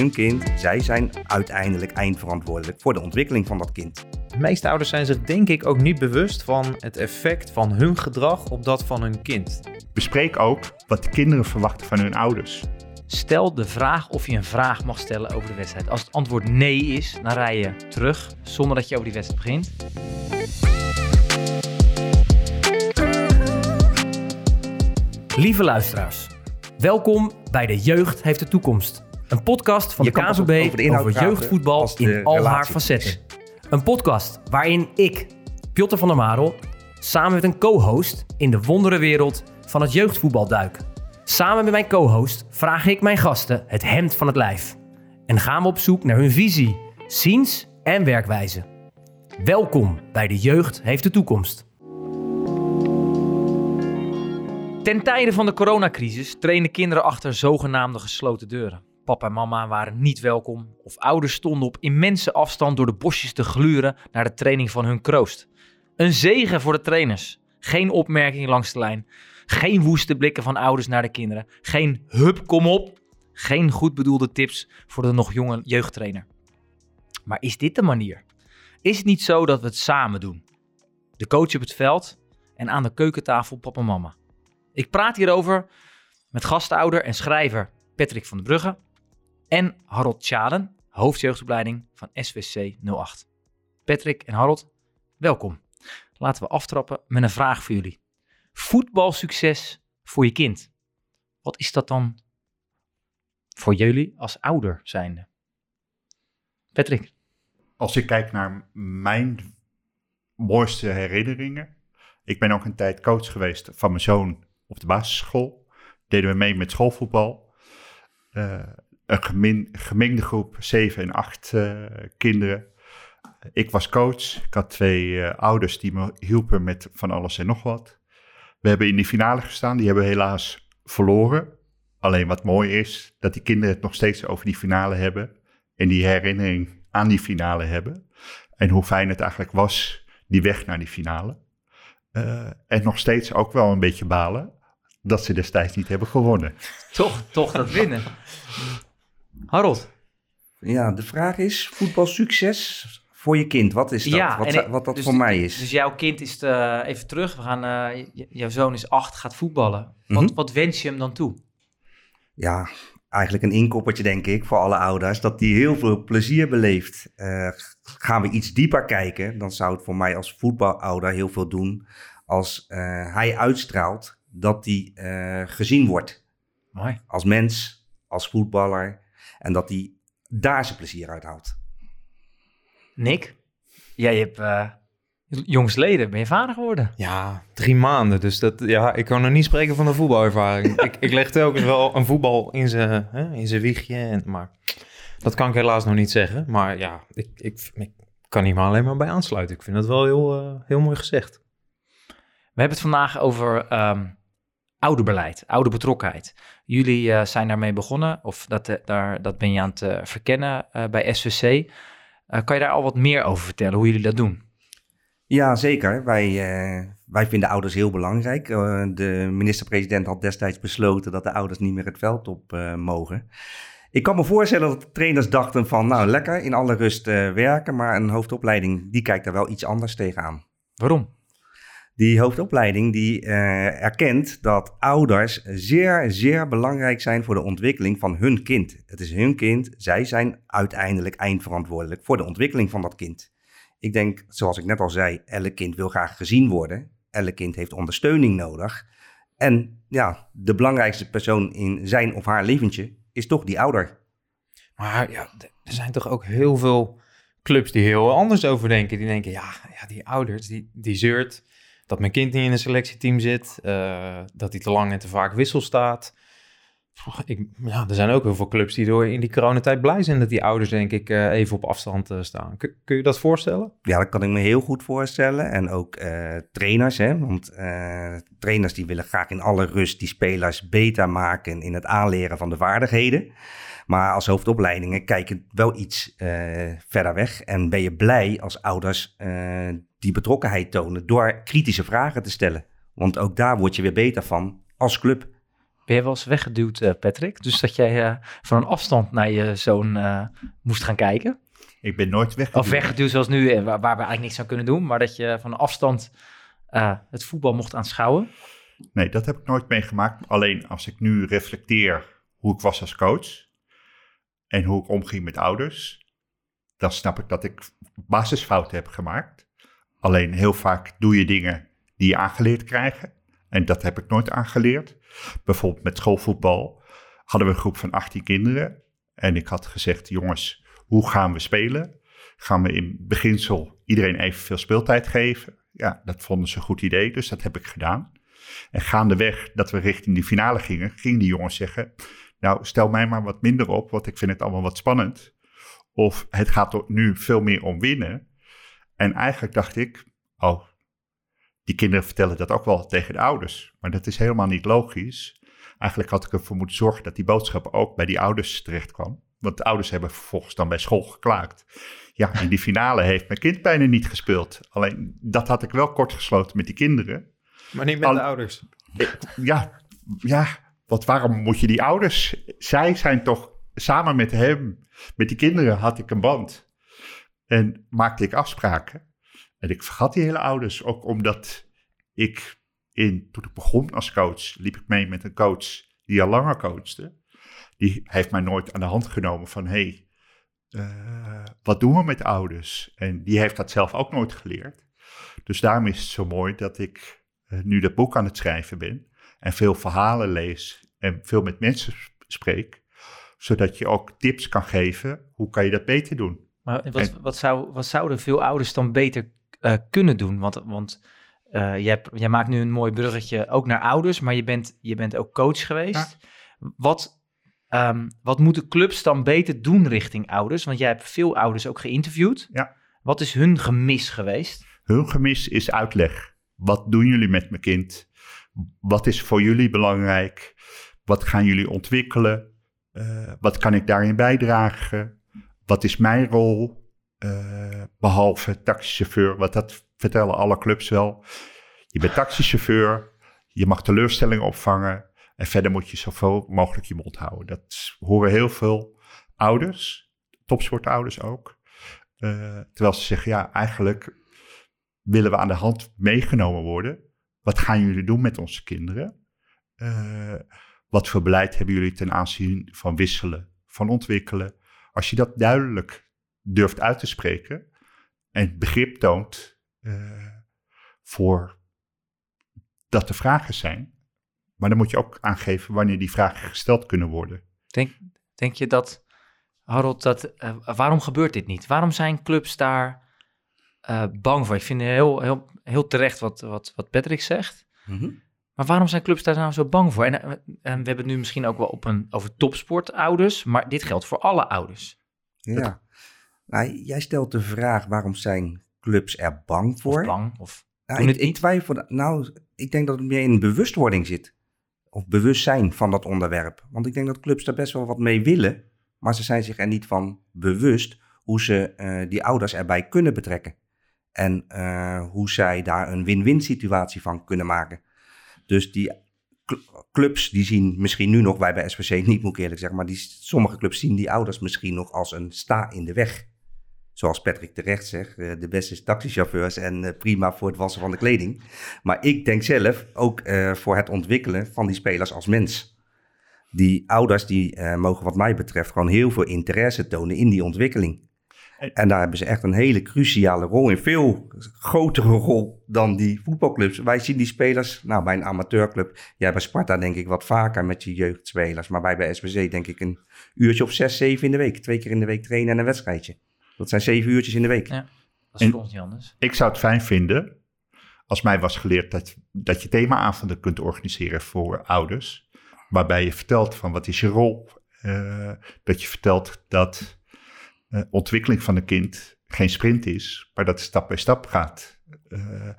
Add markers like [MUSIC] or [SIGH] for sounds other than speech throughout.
hun kind. Zij zijn uiteindelijk eindverantwoordelijk voor de ontwikkeling van dat kind. De meeste ouders zijn zich denk ik ook niet bewust van het effect van hun gedrag op dat van hun kind. Bespreek ook wat de kinderen verwachten van hun ouders. Stel de vraag of je een vraag mag stellen over de wedstrijd. Als het antwoord nee is, dan rij je terug zonder dat je over die wedstrijd begint. Lieve luisteraars, welkom bij De Jeugd heeft de toekomst. Een podcast van Je de KZB over jeugdvoetbal in al haar facetten. is. Een podcast waarin ik, Piotr van der Marel, samen met een co-host in de wonderenwereld van het jeugdvoetbal duik. Samen met mijn co-host vraag ik mijn gasten het hemd van het lijf. En gaan we op zoek naar hun visie, ziens en werkwijze. Welkom bij De Jeugd heeft de toekomst. Ten tijde van de coronacrisis trainden kinderen achter zogenaamde gesloten deuren. Papa en mama waren niet welkom of ouders stonden op immense afstand door de bosjes te gluren naar de training van hun kroost. Een zegen voor de trainers. Geen opmerking langs de lijn. Geen woeste blikken van ouders naar de kinderen. Geen hup, kom op. Geen goed bedoelde tips voor de nog jonge jeugdtrainer. Maar is dit de manier? Is het niet zo dat we het samen doen? De coach op het veld en aan de keukentafel papa en mama. Ik praat hierover met gastouder en schrijver Patrick van der Brugge en Harold Tjalen, hoofdjeugdopleiding van SVC 08. Patrick en Harold, welkom. Laten we aftrappen met een vraag voor jullie. Voetbalsucces voor je kind. Wat is dat dan voor jullie als ouder zijnde? Patrick. Als ik kijk naar mijn mooiste herinneringen. Ik ben ook een tijd coach geweest van mijn zoon op de basisschool. Deden we mee met schoolvoetbal. Eh, een gemengde groep, 7 en 8 eh, kinderen. Ik was coach. Ik had twee eh, ouders die me hielpen met van alles en nog wat. We hebben in die finale gestaan. Die hebben helaas verloren. Alleen wat mooi is, dat die kinderen het nog steeds over die finale hebben. En die herinnering aan die finale hebben. En hoe fijn het eigenlijk was, die weg naar die finale. Eh, en nog steeds ook wel een beetje balen dat ze destijds niet hebben gewonnen. Toch, toch dat winnen. Harold. Ja, de vraag is, voetbalsucces voor je kind, wat is dat? Ja, wat, ik- wat dat dus- voor mij is? Dus jouw kind is, eh, even terug, we gaan, eh, jouw zoon is acht, gaat voetballen. Wat, Mhm. wat wens je hem dan toe? ja, eigenlijk een inkoppertje denk ik voor alle ouders, dat die heel veel plezier beleeft. Eh, gaan we iets dieper kijken, dan zou het voor mij als voetbalouder heel veel doen als eh, hij uitstraalt dat hij eh, gezien wordt. Mooi. Als mens, als voetballer en dat hij daar zijn plezier uit haalt. Nick, jij hebt eh jongsleden, ben je vader geworden? Ja, drie maanden. Dus dat, ja, ik kan nog niet spreken van een voetbalervaring. [LAUGHS] ik, ik leg telkens wel een voetbal in zijn, hè, in zijn wiegje. En, maar dat kan ik helaas nog niet zeggen. Maar ja, ik, ik, ik kan hier maar alleen maar bij aansluiten. Ik vind het wel heel, eh, heel mooi gezegd. We hebben het vandaag over ehm ouderbeleid, ouderbetrokkenheid. Jullie eh, zijn daarmee begonnen, of dat, eh, daar, dat ben je aan het eh, verkennen bij SVC. Kan je daar al wat meer over vertellen, hoe jullie dat doen? Ja, zeker. Wij, wij vinden ouders heel belangrijk. De minister-president had destijds besloten dat de ouders niet meer het veld op mogen. Ik kan me voorstellen dat de trainers dachten van, nou lekker, in alle rust werken. Maar een hoofdopleiding, die kijkt daar wel iets anders tegenaan. Waarom? Die hoofdopleiding die eh, erkent dat ouders zeer, zeer belangrijk zijn voor de ontwikkeling van hun kind. Het is hun kind, zij zijn uiteindelijk eindverantwoordelijk voor de ontwikkeling van dat kind. Ik denk, zoals ik net al zei, elk kind wil graag gezien worden. Elk kind heeft ondersteuning nodig. En ja, de belangrijkste persoon in zijn of haar leventje is toch die ouder. Maar ja, er zijn toch ook heel veel clubs die heel anders over denken. Die denken, ja, ja die ouders, die, die zeurt dat mijn kind niet in een selectieteam zit. eh, dat hij te lang en te vaak wissel staat. Ik, ja, er zijn ook heel veel clubs die door in die coronatijd blij zijn dat die ouders, denk ik, eh, even op afstand eh, staan. Kun, kun je dat voorstellen? Ja, dat kan ik me heel goed voorstellen. En ook trainers, hè? want trainers die willen graag in alle rust die spelers beter maken in het aanleren van de vaardigheden. Maar als hoofdopleidingen kijken wel iets eh, verder weg. En ben je blij als ouders eh, die betrokkenheid tonen door kritische vragen te stellen. Want ook daar word je weer beter van als club. Ben je wel eens weggeduwd, eh, Patrick? Dus dat jij eh, van een afstand naar je zoon eh, moest gaan kijken? Ik ben nooit weggeduwd. Of weggeduwd zoals nu, waar, waar we eigenlijk niks aan kunnen doen. Maar dat je van een afstand eh, het voetbal mocht aanschouwen. Nee, dat heb ik nooit meegemaakt. Alleen als ik nu reflecteer hoe ik was als coach en hoe ik omging met ouders, dan snap ik dat ik basisfouten heb gemaakt. Alleen heel vaak doe je dingen die je aangeleerd krijgen. En dat heb ik nooit aangeleerd. Bijvoorbeeld met schoolvoetbal hadden we een groep van 18 kinderen. En ik had gezegd, jongens, hoe gaan we spelen? Gaan we in beginsel iedereen evenveel speeltijd geven? Ja, dat vonden ze een goed idee, dus dat heb ik gedaan. En gaandeweg dat we richting die finale gingen, gingen die jongens zeggen... Nou, stel mij maar wat minder op, want ik vind het allemaal wat spannend. Of het gaat er nu veel meer om winnen. En eigenlijk dacht ik, oh, die kinderen vertellen dat ook wel tegen de ouders. Maar dat is helemaal niet logisch. Eigenlijk had ik ervoor moeten zorgen dat die boodschap ook bij die ouders terecht kwam. Want de ouders hebben vervolgens dan bij school geklaagd. Ja, in die finale heeft mijn kind bijna niet gespeeld. Alleen dat had ik wel kort gesloten met die kinderen. Maar niet met Al- de ouders. Ja, ja, want waarom moet je die ouders... Zij zijn toch samen met hem, met die kinderen had ik een band. En maakte ik afspraken. En ik vergat die hele ouders, ook omdat ik in, toen ik begon als coach, liep ik mee met een coach die al langer coachte. Die heeft mij nooit aan de hand genomen van, hey, eh, wat doen we met ouders? En die heeft dat zelf ook nooit geleerd. Dus daarom is het zo mooi dat ik eh, nu dat boek aan het schrijven ben en veel verhalen lees en veel met mensen sp- spreek, zodat je ook tips kan geven, hoe kan je dat beter doen? Maar wat, wat, zou, wat zouden veel ouders dan beter eh, kunnen doen? Want, want eh, jij maakt nu een mooi bruggetje ook naar ouders, maar je bent, je bent ook coach geweest. Wat, ehm, wat moeten clubs dan beter doen richting ouders? Want jij hebt veel ouders ook geïnterviewd. Ja. Wat is hun gemis geweest? Hun gemis is uitleg. Wat doen jullie met mijn kind? Wat is voor jullie belangrijk? Wat gaan jullie ontwikkelen? Eh, wat kan ik daarin bijdragen? Wat is mijn rol? Eh, behalve taxichauffeur, want dat vertellen alle clubs wel. Je bent taxichauffeur, je mag teleurstellingen opvangen en verder moet je zoveel mogelijk je mond houden. Dat horen heel veel ouders, topsportouders ook. Eh, terwijl ze zeggen, ja, eigenlijk willen we aan de hand meegenomen worden. Wat gaan jullie doen met onze kinderen? Eh, wat voor beleid hebben jullie ten aanzien van wisselen, van ontwikkelen? Als je dat duidelijk durft uit te spreken en begrip toont eh, voor dat er vragen zijn, maar dan moet je ook aangeven wanneer die vragen gesteld kunnen worden. Denk, denk je dat, Harold, dat, eh, waarom gebeurt dit niet? Waarom zijn clubs daar eh, bang voor? Ik vind heel, heel, heel terecht wat, wat, wat Patrick zegt. Mhm. Maar waarom zijn clubs daar nou zo bang voor? En, eh, en we hebben het nu misschien ook wel op een, over topsportouders, maar dit geldt voor alle ouders. Ja. Nou, jij stelt de vraag, waarom zijn clubs er bang voor? Of bang, of Nou, doen ik, het ik twijfel, nou, ik denk dat het meer in bewustwording zit. Of bewustzijn van dat onderwerp. Want ik denk dat clubs daar best wel wat mee willen. Maar ze zijn zich er niet van bewust hoe ze eh, die ouders erbij kunnen betrekken. En eh, hoe zij daar een win-win situatie van kunnen maken. Dus die cl- clubs die zien misschien nu nog, wij bij SPC niet moet ik eerlijk zeggen, maar die, sommige clubs zien die ouders misschien nog als een sta in de weg. Zoals Patrick terecht zegt, eh, de beste taxichauffeurs en eh, prima voor het wassen van de kleding. Maar ik denk zelf ook voor het ontwikkelen van die spelers als mens. Die ouders die mogen wat mij betreft gewoon heel veel interesse tonen in die ontwikkeling. En- daar hebben ze echt een hele cruciale rol in. Veel grotere rol dan die voetbalclubs. Wij zien die spelers, nou bij een amateurclub. Jij bij Sparta denk ik wat vaker met je jeugdspelers. Maar wij bij SBC denk ik een uurtje of zes, zeven in de week. Twee keer in de week trainen en een wedstrijdje. Dat zijn zeven uurtjes in de week. Ja. Dat is En- voor ons niet anders. Ik zou het fijn vinden als mij was geleerd dat, dat je themaavonden kunt organiseren voor ouders. Waarbij je vertelt van wat is je rol. Eh, dat je vertelt dat eh, ontwikkeling van een kind geen sprint is, maar dat het stap bij stap gaat. Eh,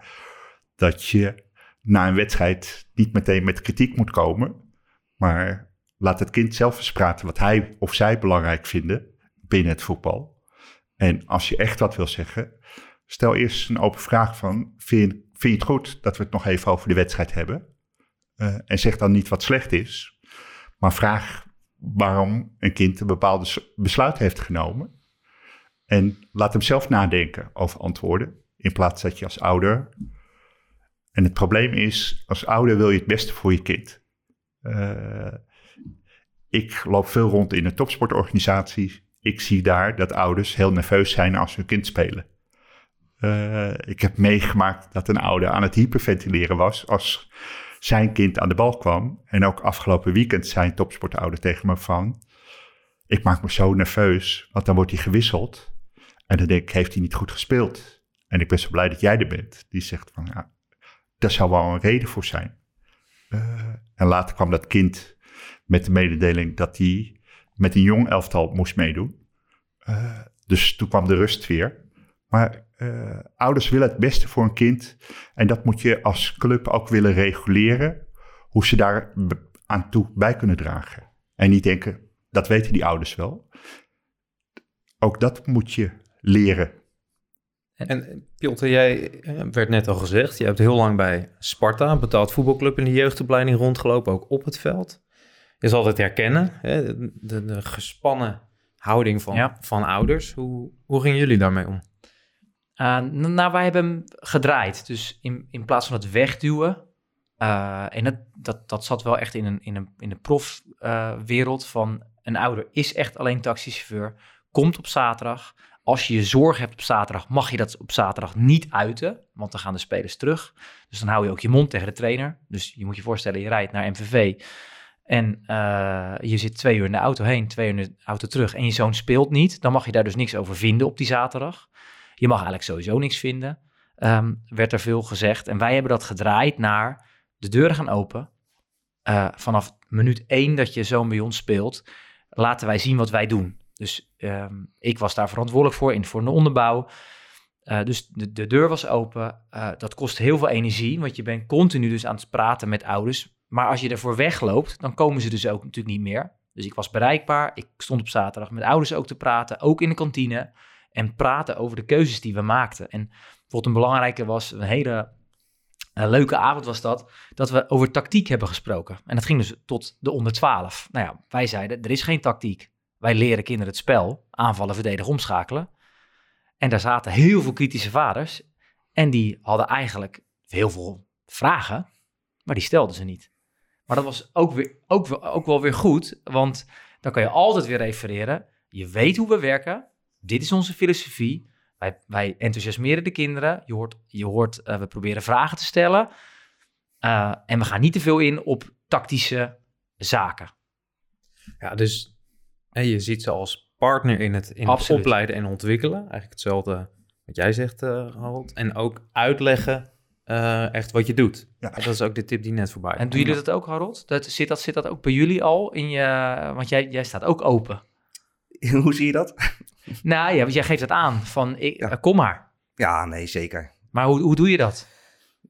dat je na een wedstrijd niet meteen met kritiek moet komen, maar laat het kind zelf eens praten wat hij of zij belangrijk vinden binnen het voetbal. En als je echt wat wil zeggen, stel eerst een open vraag van, vind je, het goed dat we het nog even over de wedstrijd hebben? Eh, en zeg dan niet wat slecht is, Maar vraag waarom een kind een bepaalde besluit heeft genomen. En laat hem zelf nadenken over antwoorden. In plaats dat je als ouder. En het probleem is, als ouder wil je het beste voor je kind. Eh, ik loop veel rond in een topsportorganisatie. Ik zie daar dat ouders heel nerveus zijn als hun kind spelen. Eh, ik heb meegemaakt dat een ouder aan het hyperventileren was als zijn kind aan de bal kwam. En ook afgelopen weekend zei een topsportouder tegen me van... Ik maak me zo nerveus, want dan wordt hij gewisseld. En dan denk ik, heeft hij niet goed gespeeld? En ik ben zo blij dat jij er bent. Die zegt van, ja, daar zou wel een reden voor zijn. Eh, en later kwam dat kind met de mededeling dat hij met een jong elftal moest meedoen. Eh, dus toen kwam de rust weer. Maar eh, ouders willen het beste voor een kind. En dat moet je als club ook willen reguleren. Hoe ze daar aan toe bij kunnen dragen. En niet denken, dat weten die ouders wel. Ook dat moet je leren. En Piotr, jij eh, werd net al gezegd, je hebt heel lang bij Sparta, een betaald voetbalclub in de jeugdopleiding rondgelopen, ook op het veld. Je zal het herkennen, hè? De, de, de gespannen houding van, Ja. van ouders. Hoe, hoe gingen jullie daarmee om? Uh, n- nou, wij hebben hem gedraaid. Dus in, in plaats van het wegduwen. eh, en dat, dat, dat zat wel echt in een, in een, in de profwereld van een ouder is echt alleen taxichauffeur. Komt op zaterdag. Als je je zorg hebt op zaterdag, mag je dat op zaterdag niet uiten. Want dan gaan de spelers terug. Dus dan hou je ook je mond tegen de trainer. Dus je moet je voorstellen, je rijdt naar MVV. En eh, je zit twee uur in de auto heen, twee uur in de auto terug. En je zoon speelt niet. Dan mag je daar dus niks over vinden op die zaterdag. Je mag eigenlijk sowieso niks vinden, ehm, werd er veel gezegd. En wij hebben dat gedraaid naar de deuren gaan open. Eh, vanaf minuut één dat je zoon bij ons speelt, laten wij zien wat wij doen. Dus ehm, ik was daar verantwoordelijk voor, in voor de onderbouw. Eh, dus de, de deur was open. Eh, dat kost heel veel energie, want je bent continu dus aan het praten met ouders. Maar als je ervoor wegloopt, dan komen ze dus ook natuurlijk niet meer. Dus ik was bereikbaar. Ik stond op zaterdag met ouders ook te praten, ook in de kantine en praten over de keuzes die we maakten. En bijvoorbeeld een belangrijke was, een hele eh, leuke avond was dat, dat we over tactiek hebben gesproken. En dat ging dus tot de onder 12. Nou ja, wij zeiden, er is geen tactiek. Wij leren kinderen het spel, aanvallen, verdedigen, omschakelen. En daar zaten heel veel kritische vaders. En die hadden eigenlijk heel veel vragen, maar die stelden ze niet. Maar dat was ook, weer, ook, ook wel weer goed, want dan kan je altijd weer refereren. Je weet hoe we werken, dit is onze filosofie. Wij, wij enthousiasmeren de kinderen. Je hoort, je hoort eh, we proberen vragen te stellen. Eh, en we gaan niet te veel in op tactische zaken. Ja, dus hè, je ziet ze als partner in het, in het opleiden en ontwikkelen. Eigenlijk hetzelfde wat jij zegt, eh Harold. En ook uitleggen eh, echt wat je doet. Ja. En dat is ook de tip die net voorbij En doen jullie dat ook, Harold? Dat, zit, dat, zit dat ook bij jullie al in je... Want jij, jij staat ook open. [LAUGHS] Hoe zie je dat? Nou ja, want jij geeft het aan van ik, Ja. eh, kom maar. Ja, nee, zeker. Maar hoe, hoe doe je dat?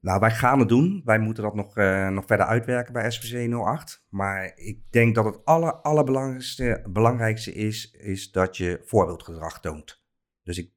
Nou, wij gaan het doen. Wij moeten dat nog, eh, nog verder uitwerken bij SVC 08. Maar ik denk dat het aller, allerbelangrijkste belangrijkste is, is dat je voorbeeldgedrag toont. Dus ik,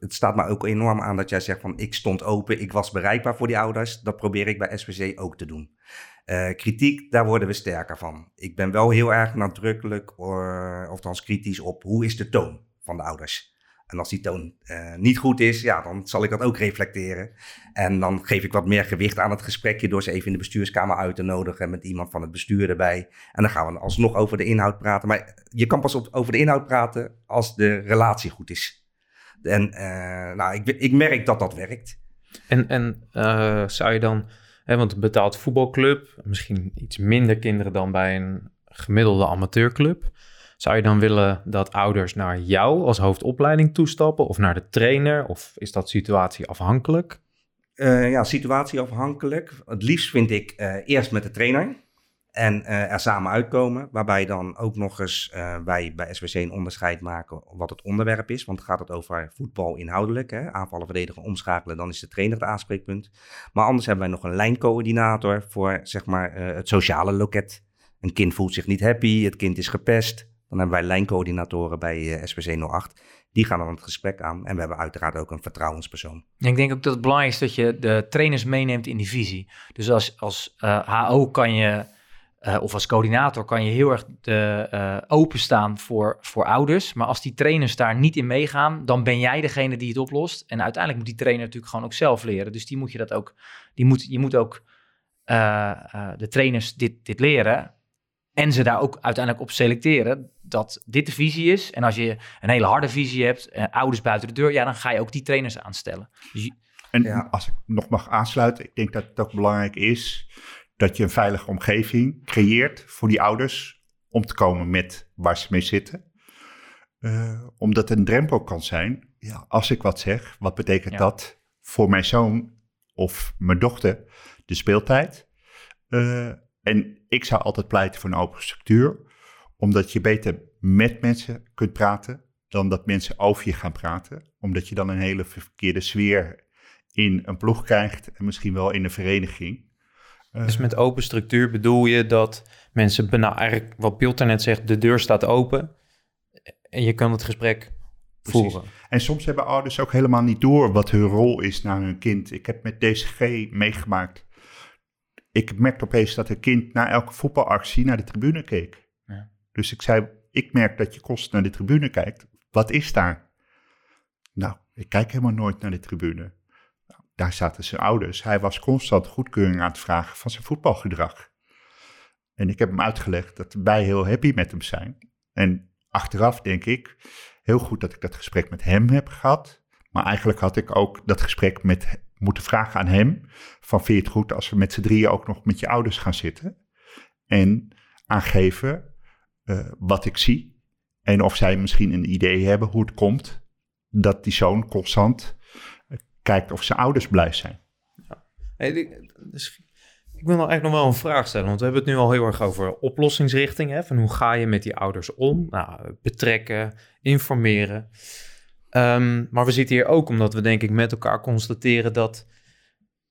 het staat me ook enorm aan dat jij zegt van ik stond open, ik was bereikbaar voor die ouders. Dat probeer ik bij SVC ook te doen. Eh, kritiek, daar worden we sterker van. Ik ben wel heel erg nadrukkelijk, uh, of althans kritisch op hoe is de toon van de ouders. En als die toon eh, niet goed is, ja, dan zal ik dat ook reflecteren. En dan geef ik wat meer gewicht aan het gesprekje door ze even in de bestuurskamer uit te nodigen met iemand van het bestuur erbij. En dan gaan we alsnog over de inhoud praten. Maar je kan pas over de inhoud praten als de relatie goed is. En uh, nou, ik, ik, merk dat dat werkt. En, en uh, zou je dan, hè, want een betaald voetbalclub, misschien iets minder kinderen dan bij een gemiddelde amateurclub. Zou je dan willen dat ouders naar jou als hoofdopleiding toestappen of naar de trainer? Of is dat situatieafhankelijk? Uh, ja, situatieafhankelijk. Het liefst vind ik uh, eerst met de trainer en uh, er samen uitkomen. Waarbij dan ook nog eens wij bij SWC een onderscheid maken wat het onderwerp is. Want gaat het over voetbal inhoudelijk, hè? aanvallen, verdedigen, omschakelen, dan is de trainer het aanspreekpunt. Maar anders hebben wij nog een lijncoördinator voor zeg maar, het sociale loket. Een kind voelt zich niet happy, het kind is gepest. Dan hebben wij lijncoördinatoren bij uh, SPC 08. Die gaan dan het gesprek aan. En we hebben uiteraard ook een vertrouwenspersoon. Ik denk ook dat het belangrijk is dat je de trainers meeneemt in die visie. Dus als, als uh, HO kan je eh, of als coördinator kan je heel erg de, eh, openstaan voor, voor ouders. Maar als die trainers daar niet in meegaan, dan ben jij degene die het oplost. En uiteindelijk moet die trainer natuurlijk gewoon ook zelf leren. Dus die moet je dat ook, die moet, je moet ook eh, eh, de trainers dit, dit leren. En ze daar ook uiteindelijk op selecteren dat dit de visie is. En als je een hele harde visie hebt, eh, ouders buiten de deur, ja, dan ga je ook die trainers aanstellen. Dus je- En Ja. als ik nog mag aansluiten, ik denk dat het ook belangrijk is dat je een veilige omgeving creëert voor die ouders om te komen met waar ze mee zitten. Eh, omdat het een drempel kan zijn. Ja, als ik wat zeg, wat betekent Ja. dat voor mijn zoon of mijn dochter de speeltijd? Eh, en ik zou altijd pleiten voor een open structuur, omdat je beter met mensen kunt praten dan dat mensen over je gaan praten. Omdat je dan een hele verkeerde sfeer in een ploeg krijgt en misschien wel in een vereniging. Eh, Dus met open structuur bedoel je dat mensen, eigenlijk wat Piotr net zegt, de deur staat open en je kan het gesprek Precies. voeren. En soms hebben ouders ook helemaal niet door wat hun rol is naar hun kind. Ik heb met DCG meegemaakt. Ik merkte opeens dat een kind na elke voetbalactie naar de tribune keek. Ja. Dus ik zei, ik merk dat je constant naar de tribune kijkt. Wat is daar? Nou, ik kijk helemaal nooit naar de tribune. Nou, daar zaten zijn ouders. Hij was constant goedkeuring aan het vragen van zijn voetbalgedrag. En ik heb hem uitgelegd dat wij heel happy met hem zijn. En achteraf denk ik, heel goed dat ik dat gesprek met hem heb gehad. Maar eigenlijk had ik ook dat gesprek met, moeten vragen aan hem. Van vind je het goed als we met z'n drieën ook nog met je ouders gaan zitten? En aangeven eh, wat ik zie. En of zij misschien een idee hebben hoe het komt dat die zoon constant eh, kijkt of zijn ouders blij zijn. Hey, ik, dus, ik wil nou eigenlijk nog wel een vraag stellen, want we hebben het nu al heel erg over oplossingsrichting. Hè, van hoe ga je met die ouders om? Nou, betrekken, informeren. Ehm, maar we zitten hier ook omdat we denk ik met elkaar constateren dat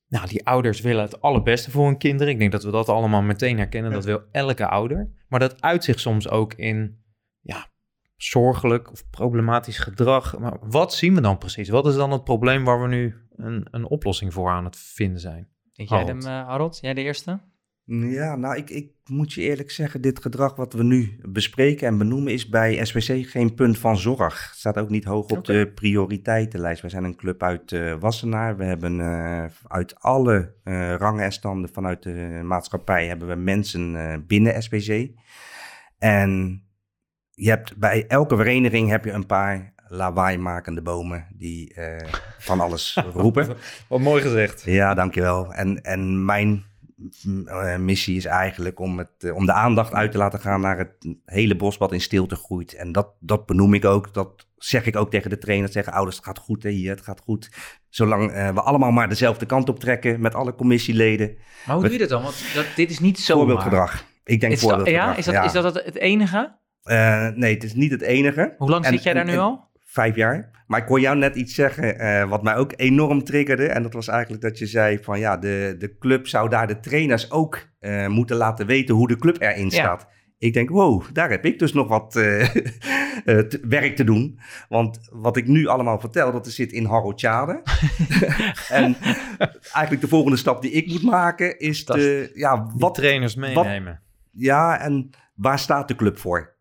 nou, die ouders willen het allerbeste voor hun kinderen. Ik denk dat we dat allemaal meteen herkennen. Dat wil elke ouder. Maar dat uit zich soms ook in ja, zorgelijk of problematisch gedrag. Maar wat zien we dan precies? Wat is dan het probleem waar we nu een, een oplossing voor aan het vinden zijn? Denk jij Harold. hem, eh, Harold? Jij de eerste? Ja, nou, ik, ik moet je eerlijk zeggen, dit gedrag wat we nu bespreken en benoemen is bij SPC geen punt van zorg. Het staat ook niet hoog op de prioriteitenlijst. We zijn een club uit eh, Wassenaar. We hebben eh, uit alle eh, rangen en standen vanuit de maatschappij hebben we mensen binnen SPC. En je hebt bij elke vereniging heb je een paar lawaaimakende bomen die van alles [LAUGHS] roepen. Wat mooi gezegd. Ja, dankjewel. En, en mijn missie is eigenlijk om, het, eh, om de aandacht uit te laten gaan naar het hele bos wat in stilte groeit. En dat, dat benoem ik ook. Dat zeg ik ook tegen de trainers. Zeggen ouders, het gaat goed hè, hier, het gaat goed. Zolang eh, we allemaal maar dezelfde kant op trekken met alle commissieleden. Maar hoe doe je dat dan? Want dat, dit is niet zo. Voorbeeldgedrag. Ik denk Is dat, voorbeeldgedrag. ja, is dat, is dat het, enige? Eh, nee, het is niet het enige. Hoe lang En- zit jij daar nu en- al? Vijf jaar. Maar ik hoor jou net iets zeggen eh, wat mij ook enorm triggerde. En dat was eigenlijk dat je zei van ja, de, de club zou daar de trainers ook eh, moeten laten weten hoe de club erin Ja. staat. Ik denk, wow, daar heb ik dus nog wat eh, [LAUGHS] werk te doen. Want wat ik nu allemaal vertel, dat zit in Harrotjade. [LAUGHS] en eigenlijk de volgende stap die ik moet maken is de, ja, Wat wat, trainers meenemen. ja, en waar staat de club voor?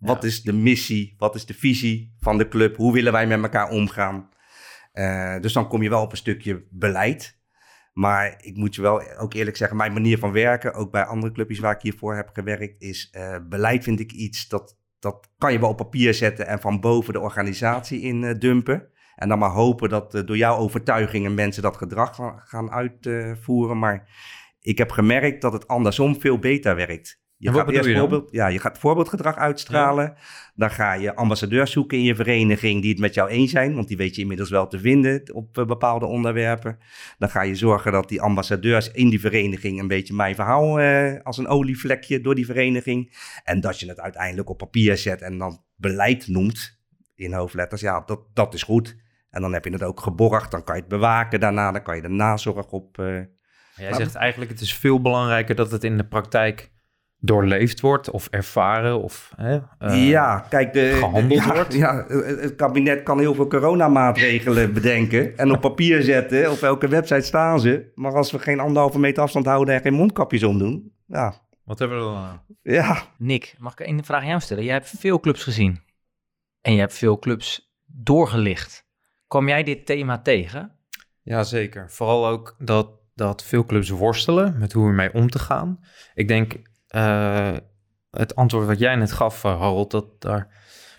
Wat Ja. is de missie? Wat is de visie van de club? Hoe willen wij met elkaar omgaan? Eh, dus dan kom je wel op een stukje beleid. Maar ik moet je wel ook eerlijk zeggen, mijn manier van werken, ook bij andere clubjes waar ik hiervoor heb gewerkt, is eh, beleid vind ik iets dat, dat kan je wel op papier zetten en van boven de organisatie in eh, dumpen. En dan maar hopen dat door jouw overtuigingen mensen dat gedrag gaan, gaan uitvoeren. maar ik heb gemerkt dat het andersom veel beter werkt. Je gaat eerst je voorbeeld, ja, je gaat voorbeeldgedrag uitstralen. Dan ga je ambassadeurs zoeken in je vereniging die het met jou eens zijn, want die weet je inmiddels wel te vinden op eh, bepaalde onderwerpen. Dan ga je zorgen dat die ambassadeurs in die vereniging een beetje mijn verhaal eh, als een olievlekje door die vereniging. En dat je het uiteindelijk op papier zet en dan beleid noemt in hoofdletters. Ja, dat, dat is goed. En dan heb je het ook geborgd, dan kan je het bewaken daarna, dan kan je de nazorg op. eh, Jij zegt eigenlijk, het is veel belangrijker dat het in de praktijk doorleefd wordt of ervaren of... Hè, eh, ja, kijk, de, gehandeld [LAUGHS] ja, wordt. Ja, het kabinet kan heel veel coronamaatregelen [LAUGHS] bedenken en op papier zetten. Op welke website staan ze? Maar als we geen anderhalve meter afstand houden en geen mondkapjes omdoen, ja, Wat hebben we dan aan? Ja, Nick, mag ik een vraag aan jou stellen? Jij hebt veel clubs gezien. En je hebt veel clubs doorgelicht. Kwam jij dit thema tegen? Ja, zeker. Vooral ook dat, dat veel clubs worstelen met hoe ermee om te gaan. Ik denk, eh, het antwoord wat jij net gaf, eh, Harold, dat daar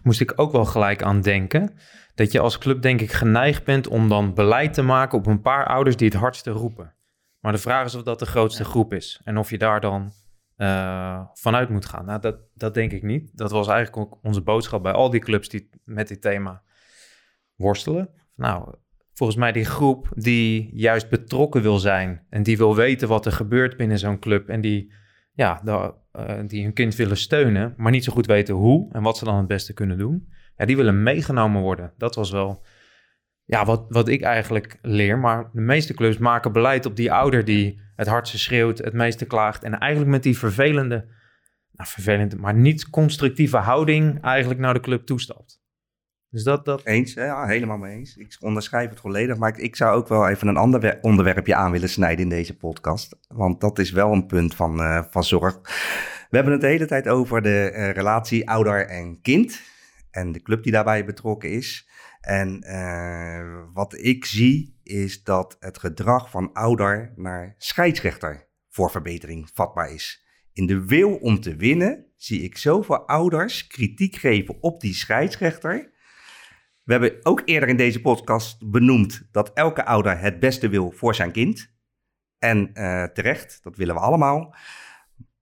moest ik ook wel gelijk aan denken. Dat je als club denk ik geneigd bent om dan beleid te maken op een paar ouders die het hardste roepen. Maar de vraag is of dat de grootste groep is. En of je daar dan eh, vanuit moet gaan. Nou, dat, dat denk ik niet. Dat was eigenlijk ook onze boodschap bij al die clubs die met dit thema worstelen. Nou, volgens mij die groep die juist betrokken wil zijn en die wil weten wat er gebeurt binnen zo'n club en die, ja, eh, die hun kind willen steunen, maar niet zo goed weten hoe en wat ze dan het beste kunnen doen. Ja, die willen meegenomen worden. Dat was wel ja, wat, wat ik eigenlijk leer. Maar de meeste clubs maken beleid op die ouder die het hardste schreeuwt, het meeste klaagt en eigenlijk met die vervelende, nou vervelend, maar niet constructieve houding eigenlijk naar de club toestapt. Dus dat, dat, eens. Ja, helemaal mee eens. Ik onderschrijf het volledig. Maar ik, zou ook wel even een ander wer- onderwerpje aan willen snijden in deze podcast. Want dat is wel een punt van, eh, van zorg. We hebben het de hele tijd over de eh, relatie ouder en kind. En de club die daarbij betrokken is. En eh, wat ik zie is dat het gedrag van ouder naar scheidsrechter voor verbetering vatbaar is. In de wil om te winnen zie ik zoveel ouders kritiek geven op die scheidsrechter. We hebben ook eerder in deze podcast benoemd dat elke ouder het beste wil voor zijn kind. En eh, terecht, dat willen we allemaal.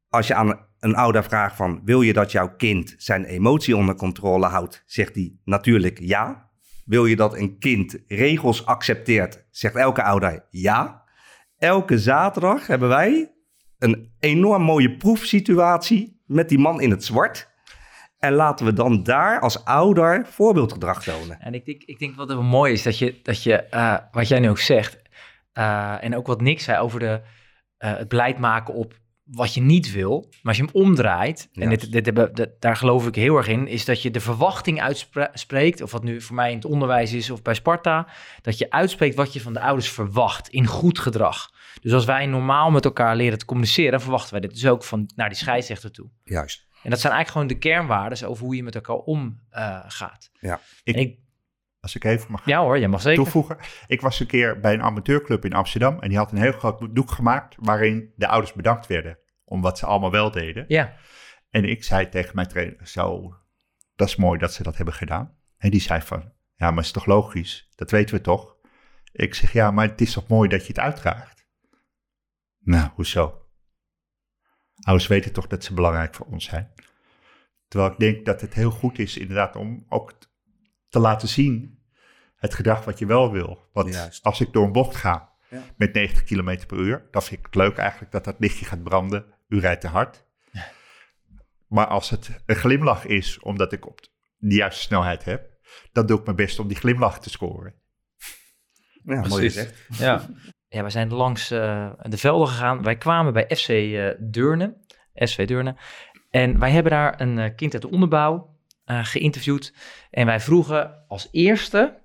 Als je aan een ouder vraagt van wil je dat jouw kind zijn emotie onder controle houdt, zegt hij natuurlijk ja. Wil je dat een kind regels accepteert, zegt elke ouder ja. Elke zaterdag hebben wij een enorm mooie proefsituatie met die man in het zwart. En laten we dan daar als ouder voorbeeldgedrag tonen. En ik denk, ik denk wat er mooi is, dat je, dat je eh, wat jij nu ook zegt, eh, en ook wat Nick zei over de, eh, het beleid maken op wat je niet wil. Maar als je hem omdraait, en dit, dit, hebben- dit- daar geloof ik heel erg in, is dat je de verwachting uitspreekt, of wat nu voor mij in het onderwijs is of bij Sparta, dat je uitspreekt wat je van de ouders verwacht in goed gedrag. Dus als wij normaal met elkaar leren te communiceren, verwachten wij dit dus ook van naar die scheidsrechter toe. Juist. En dat zijn eigenlijk gewoon de kernwaarden over hoe je met elkaar omgaat. gaat. Ja. Ik- Als ik even mag ja hoor, jij mag zeker. toevoegen. Ik was een keer bij een amateurclub in Amsterdam en die had een heel groot doek gemaakt waarin de ouders bedankt werden om wat ze allemaal wel deden. Ja, En ik zei tegen mijn trainer, zo, dat is mooi dat ze dat hebben gedaan. En die zei van, ja, maar is toch logisch? Dat weten we toch? Ik zeg, ja, maar het is toch mooi dat je het uitdraagt? Nou, hoezo? Ouders weten toch dat ze belangrijk voor ons zijn? Terwijl ik denk dat het heel goed is inderdaad om ook te laten zien het gedrag wat je wel wil. Want Juist. als ik door een bocht ga Ja. met 90 km per uur, dan vind ik het leuk eigenlijk dat dat lichtje gaat branden. U rijdt te hard. Maar als het een glimlach is, omdat ik op de juiste snelheid heb, dan doe ik mijn best om die glimlach te scoren. Ja, mooi gezegd. ja. [LAUGHS] ja, we zijn langs eh, de velden gegaan. Wij kwamen bij FC eh Deurne, SV Deurne. En wij hebben daar een eh, kind uit de onderbouw geïnterviewd. En wij vroegen als eerste,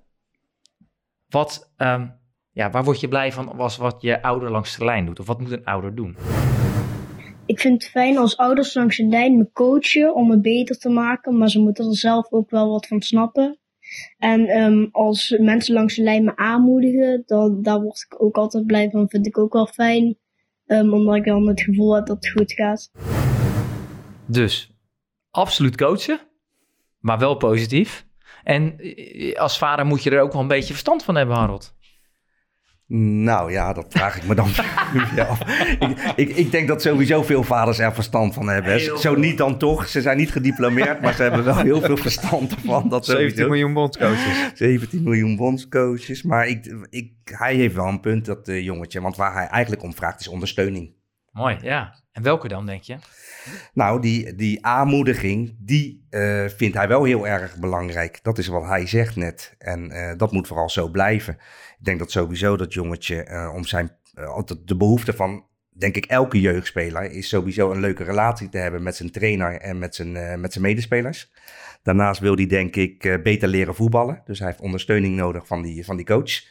wat, ehm, ja, waar word je blij van was wat je ouder langs de lijn doet? Of wat moet een ouder doen? Ik vind het fijn als ouders langs de lijn me coachen om het beter te maken, maar ze moeten er zelf ook wel wat van snappen. En ehm, als mensen langs de lijn me aanmoedigen, dan daar word ik ook altijd blij van. Vind ik ook wel fijn, ehm, omdat ik dan het gevoel heb dat het goed gaat. Dus absoluut coachen, maar wel positief. En eh, als vader moet je er ook wel een beetje verstand van hebben, Harold. Nou ja, dat vraag ik me dan [LAUGHS] af. Ik, ik, ik denk dat sowieso veel vaders er verstand van hebben. Heel Zo niet dan toch. Ze zijn niet gediplomeerd, maar ze hebben wel heel veel verstand ervan. Dat [LAUGHS] 17 sowieso. miljoen bondscoaches. 17 miljoen bondscoaches. Maar ik, ik, hij heeft wel een punt, dat eh, jongetje. Want waar hij eigenlijk om vraagt is ondersteuning. Mooi, ja. En welke dan, denk je? Nou, die, die aanmoediging, die eh, vindt hij wel heel erg belangrijk. Dat is wat hij zegt net. En eh, dat moet vooral zo blijven. Ik denk dat sowieso dat jongetje eh, om zijn, de behoefte van denk ik, elke jeugdspeler is sowieso een leuke relatie te hebben met zijn trainer en met zijn, eh, met zijn medespelers. Daarnaast wil hij, denk ik, eh, beter leren voetballen. Dus hij heeft ondersteuning nodig van die, van die coach.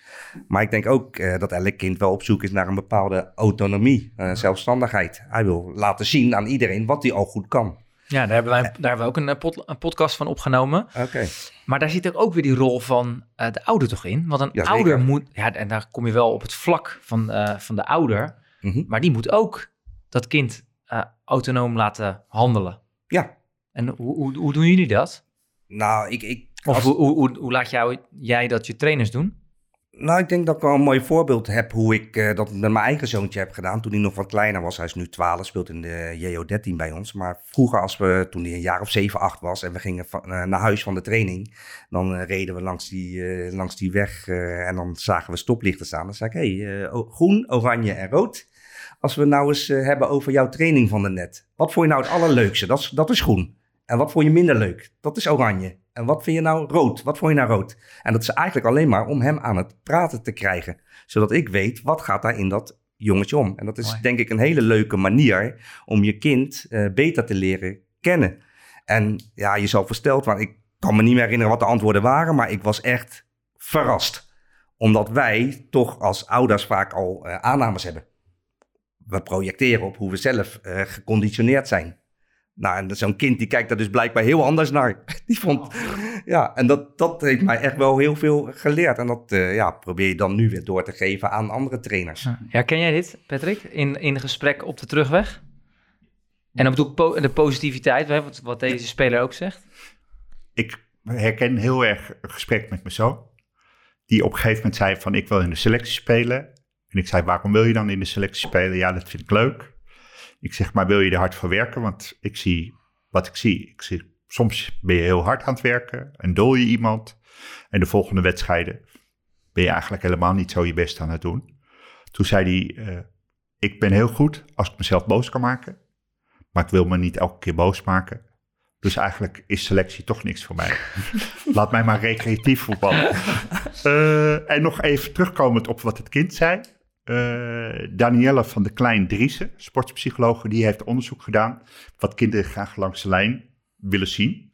Maar ik denk ook eh, dat elk kind wel op zoek is naar een bepaalde autonomie, zelfstandigheid. Hij wil laten zien aan iedereen wat hij al goed kan. Ja, daar hebben, wij, daar hebben we ook een, pod, een podcast van opgenomen. Oké. Maar daar zit ook weer die rol van de ouder toch in? Want een Ja, ouder moet, ja, en daar kom je wel op het vlak van, van de ouder, Mhm. maar die moet ook dat kind eh, autonoom laten handelen. Ja, En hoe, hoe, hoe doen jullie dat? nou, ik, ik, Of als- hoe, hoe, laat jou, jij dat je trainers doen? Nou, ik denk dat ik wel een mooi voorbeeld heb hoe ik eh, dat met mijn eigen zoontje heb gedaan. Toen hij nog wat kleiner was. Hij is nu 12, speelt in de JO13 bij ons. Maar vroeger, als we, toen hij een jaar of 7, 8 was en we gingen van, eh, naar huis van de training. Dan reden we langs die, langs die weg en dan zagen we stoplichten staan. Dan zei ik, hé, hey, groen, oranje en rood. Als we nou eens eh, hebben over jouw training van de net. Wat vond je nou het allerleukste? Dat is, dat is groen. En wat vond je minder leuk? Dat is oranje. En wat vind je nou rood? Wat vond je nou rood? En dat is eigenlijk alleen maar om hem aan het praten te krijgen. Zodat ik weet, wat gaat daar in dat jongetje om? En dat is Mooi. denk ik een hele leuke manier om je kind eh, beter te leren kennen. En ja, je zal versteld waren. Ik kan me niet meer herinneren wat de antwoorden waren, maar ik was echt verrast. Omdat wij toch als ouders vaak al eh, aannames hebben. We projecteren op hoe we zelf eh, geconditioneerd zijn. Nou, en zo'n kind die kijkt daar dus blijkbaar heel anders naar. [LAUGHS] Die vond, ja, en dat, dat heeft mij echt wel heel veel geleerd. En dat eh, ja, probeer je dan nu weer door te geven aan andere trainers. Ja, ken jij dit, Patrick? In, in gesprek op de terugweg? En dan bedoel ik po- de positiviteit, wat, wat deze speler ook zegt. ik herken heel erg een gesprek met mijn zoon. Die op een gegeven moment zei van ik wil in de selectie spelen. En ik zei waarom wil je dan in de selectie spelen? Ja, dat vind ik leuk. Ik zeg maar wil je er hard voor werken? Want ik zie wat ik zie. Ik zie soms ben je heel hard aan het werken en dol je iemand. En de volgende wedstrijden ben je eigenlijk helemaal niet zo je best aan het doen. Toen zei hij, eh, ik ben heel goed als ik mezelf boos kan maken. Maar ik wil me niet elke keer boos maken. Dus eigenlijk is selectie toch niks voor mij. [LAUGHS] Laat mij maar recreatief voetballen. [LAUGHS] Eh, en nog even terugkomend op wat het kind zei. Eh Danielle van de Klein Driessen, sportpsychologe, die heeft onderzoek gedaan. Wat kinderen graag langs de lijn willen zien.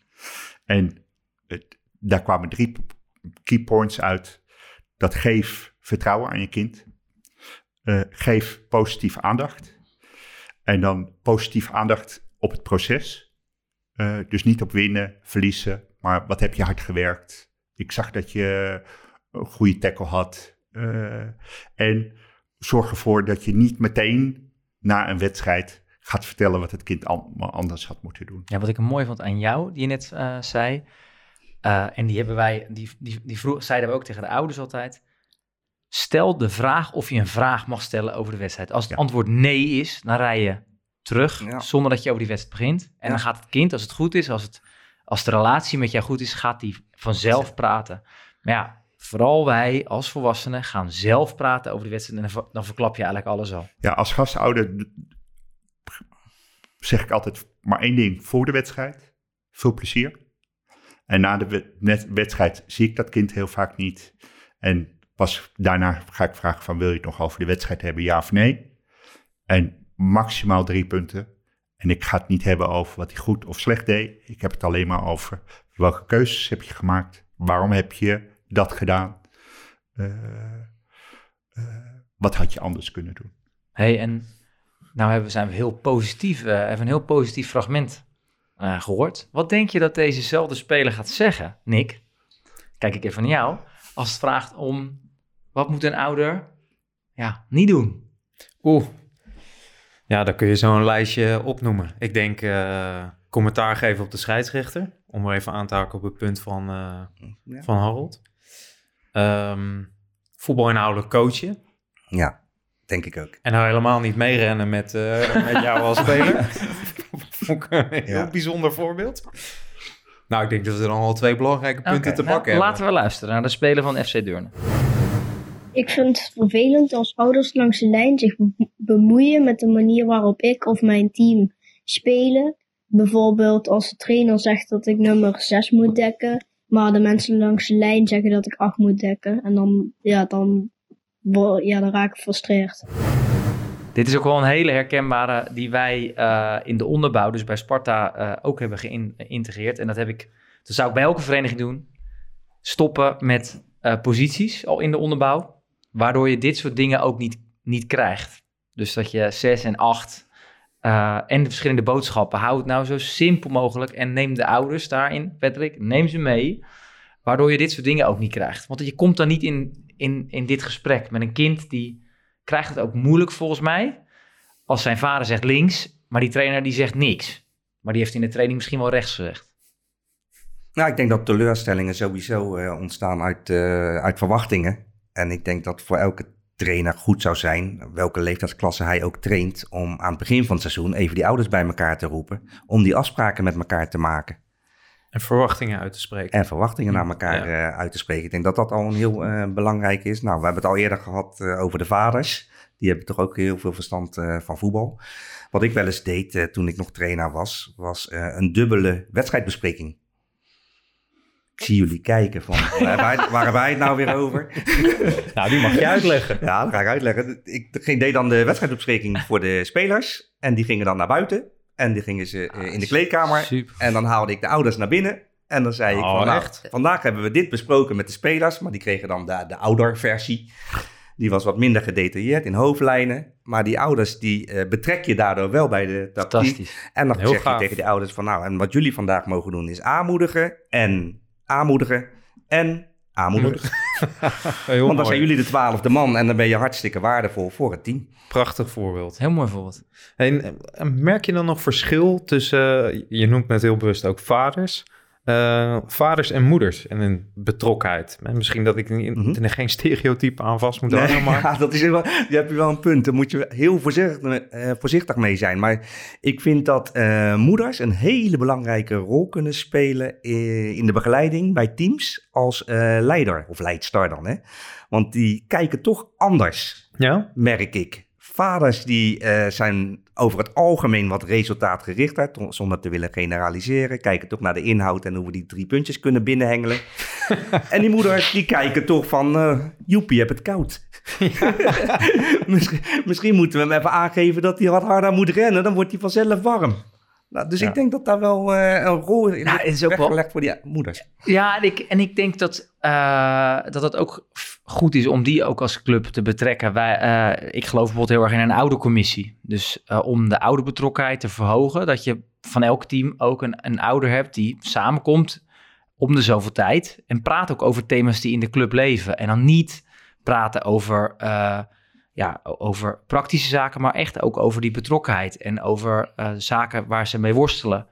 En het- daar kwamen drie key points uit. Dat geef vertrouwen aan je kind. Eh, geef positieve aandacht. En dan positieve aandacht op het proces. Eh, dus niet op winnen, verliezen, maar wat heb je hard gewerkt? Ik zag dat je een goede tackle had. En zorg ervoor dat je niet meteen na een wedstrijd gaat vertellen wat het kind allemaal anders had moeten doen. Ja, wat ik mooi vond aan jou, die je net eh, zei. eh, en die hebben wij, die, die, die vroeg, zeiden we ook tegen de ouders altijd. Stel de vraag of je een vraag mag stellen over de wedstrijd. Als het Ja. antwoord nee is, dan rij je terug Ja. zonder dat je over die wedstrijd begint. En Ja. dan gaat het kind, als het goed is, als, het, als de relatie met jou goed is, gaat die vanzelf praten. Maar ja, vooral wij als volwassenen gaan zelf praten over die wedstrijd. En dan, ver- dan verklap je eigenlijk alles al. Ja, als gastouder zeg ik altijd maar één ding voor de wedstrijd. Veel plezier. En na de wedstrijd zie ik dat kind heel vaak niet. En pas daarna ga ik vragen van wil je het nog over de wedstrijd hebben, ja of nee? En maximaal drie punten. En ik ga het niet hebben over wat hij goed of slecht deed. Ik heb het alleen maar over welke keuzes heb je gemaakt? Waarom heb je dat gedaan? Eh, eh, wat had je anders kunnen doen? hey, en nou hebben, zijn we heel positief, eh hebben een heel positief fragment eh, gehoord. Wat denk je dat dezezelfde speler gaat zeggen, Nick? Kijk ik even naar jou. Als het vraagt om, wat moet een ouder ja, niet doen? Oeh. Ja, dan kun je zo'n lijstje opnoemen. Ik denk eh, commentaar geven op de scheidsrechter. Om er even aan te haken op het punt van, eh, Ja. van Harold. Ehm voetbal inhoudelijk coachen. Ja, denk ik ook. En nou helemaal niet meerennen met, eh, [LAUGHS] met jou als speler. Vond ik een heel Ja. bijzonder voorbeeld. Nou, ik denk dat we dan al twee belangrijke punten te nou, pakken hebben. Laten we luisteren naar de speler van FC Deurne. Ik vind het vervelend als ouders langs de lijn zich be- bemoeien met de manier waarop ik of mijn team spelen. Bijvoorbeeld als de trainer zegt dat ik nummer 6 moet dekken, maar de mensen langs de lijn zeggen dat ik 8 moet dekken. En dan, ja, dan, ja, dan raak ik gefrustreerd. Dit is ook wel een hele herkenbare die wij uh, in de onderbouw, dus bij Sparta, uh, ook hebben geïntegreerd. En dat heb ik, dat zou ik bij elke vereniging doen. Stoppen met uh, posities al in de onderbouw, waardoor je dit soort dingen ook niet, niet krijgt. Dus dat je 6 en 8 en de verschillende boodschappen, hou het nou zo simpel mogelijk en neem de ouders daarin, Patrick, neem ze mee. Waardoor je dit soort dingen ook niet krijgt. Want je komt dan niet in, in, in dit gesprek met een kind die krijgt het ook moeilijk volgens mij. Als zijn vader zegt links, maar die trainer die zegt niks. Maar die heeft in de training misschien wel rechts gezegd. Nou, ik denk dat teleurstellingen sowieso uh, ontstaan uit, uh, uit verwachtingen. En ik denk dat voor elke trainer goed zou zijn, welke leeftijdsklasse hij ook traint, om aan het begin van het seizoen even die ouders bij elkaar te roepen, om die afspraken met elkaar te maken. En verwachtingen uit te spreken. En verwachtingen naar elkaar ja. uh, uit te spreken. Ik denk dat dat al een heel uh, belangrijk is. Nou, we hebben het al eerder gehad uh, over de vaders. Die hebben toch ook heel veel verstand van voetbal. Wat ik wel eens deed toen ik nog trainer was, was een dubbele wedstrijdbespreking. Ik zie jullie kijken van, waar, waar wij het nou weer over? [LAUGHS] nou, die mag je uitleggen. Ja, dat ga ik uitleggen. Ik deed dan de wedstrijdbespreking voor de spelers. En die gingen dan naar buiten. En die gingen ze uh, in de kleedkamer. Super. En dan haalde ik de ouders naar binnen. En dan zei ik, Oh, van, nou, echt? vandaag hebben we dit besproken met de spelers. Maar die kregen dan de, de ouderversie. Die was wat minder gedetailleerd in hoofdlijnen. Maar die ouders, die eh, betrek je daardoor wel bij de tactiek. Fantastisch. En dan Heel zeg gaaf. je tegen die ouders van, nou, en wat jullie vandaag mogen doen is aanmoedigen. En aanmoedigen. En aanmoedigen. [LAUGHS] Heel Want dan zijn jullie de twaalfde man. En dan ben je hartstikke waardevol voor het team. Prachtig voorbeeld. Heel mooi voorbeeld. En, merk je dan nog verschil tussen, je noemt net heel bewust ook vaders, eh, vaders en moeders en een betrokkenheid? En misschien dat ik niet, Mhm. er geen [LAUGHS] stereotype aan vast moet hangen, maar [LAUGHS] ja, dat is wel, je hebt wel een punt. Daar moet je heel voorzichtig, eh, voorzichtig mee zijn. Maar ik vind dat eh, moeders een hele belangrijke rol kunnen spelen in de begeleiding bij teams als leider of leidster dan. Hè? Want die kijken toch anders, ja, merk ik. Vaders die zijn over het algemeen wat resultaatgerichter, to- zonder te willen generaliseren. Kijken toch naar de inhoud en hoe we die drie puntjes kunnen binnenhengelen. [LAUGHS] en die moeders die kijken toch van, eh joepie, je hebt het koud. [LAUGHS] misschien, misschien moeten we hem even aangeven dat hij wat harder moet rennen, dan wordt hij vanzelf warm. Nou, dus Ja. ik denk dat daar wel eh, een rol in Nou, is ook wel- weggelegd voor die moeders. Ja, en ik, en ik denk dat, eh, dat het ook goed is om die ook als club te betrekken. Wij, eh, ik geloof bijvoorbeeld heel erg in een oudercommissie. Dus eh, om de ouderbetrokkenheid te verhogen, dat je van elk team ook een, een ouder hebt die samenkomt om de zoveel tijd. En praat ook over thema's die in de club leven. En dan niet praten over, eh, ja, over praktische zaken, maar echt ook over die betrokkenheid. En over zaken waar ze mee worstelen.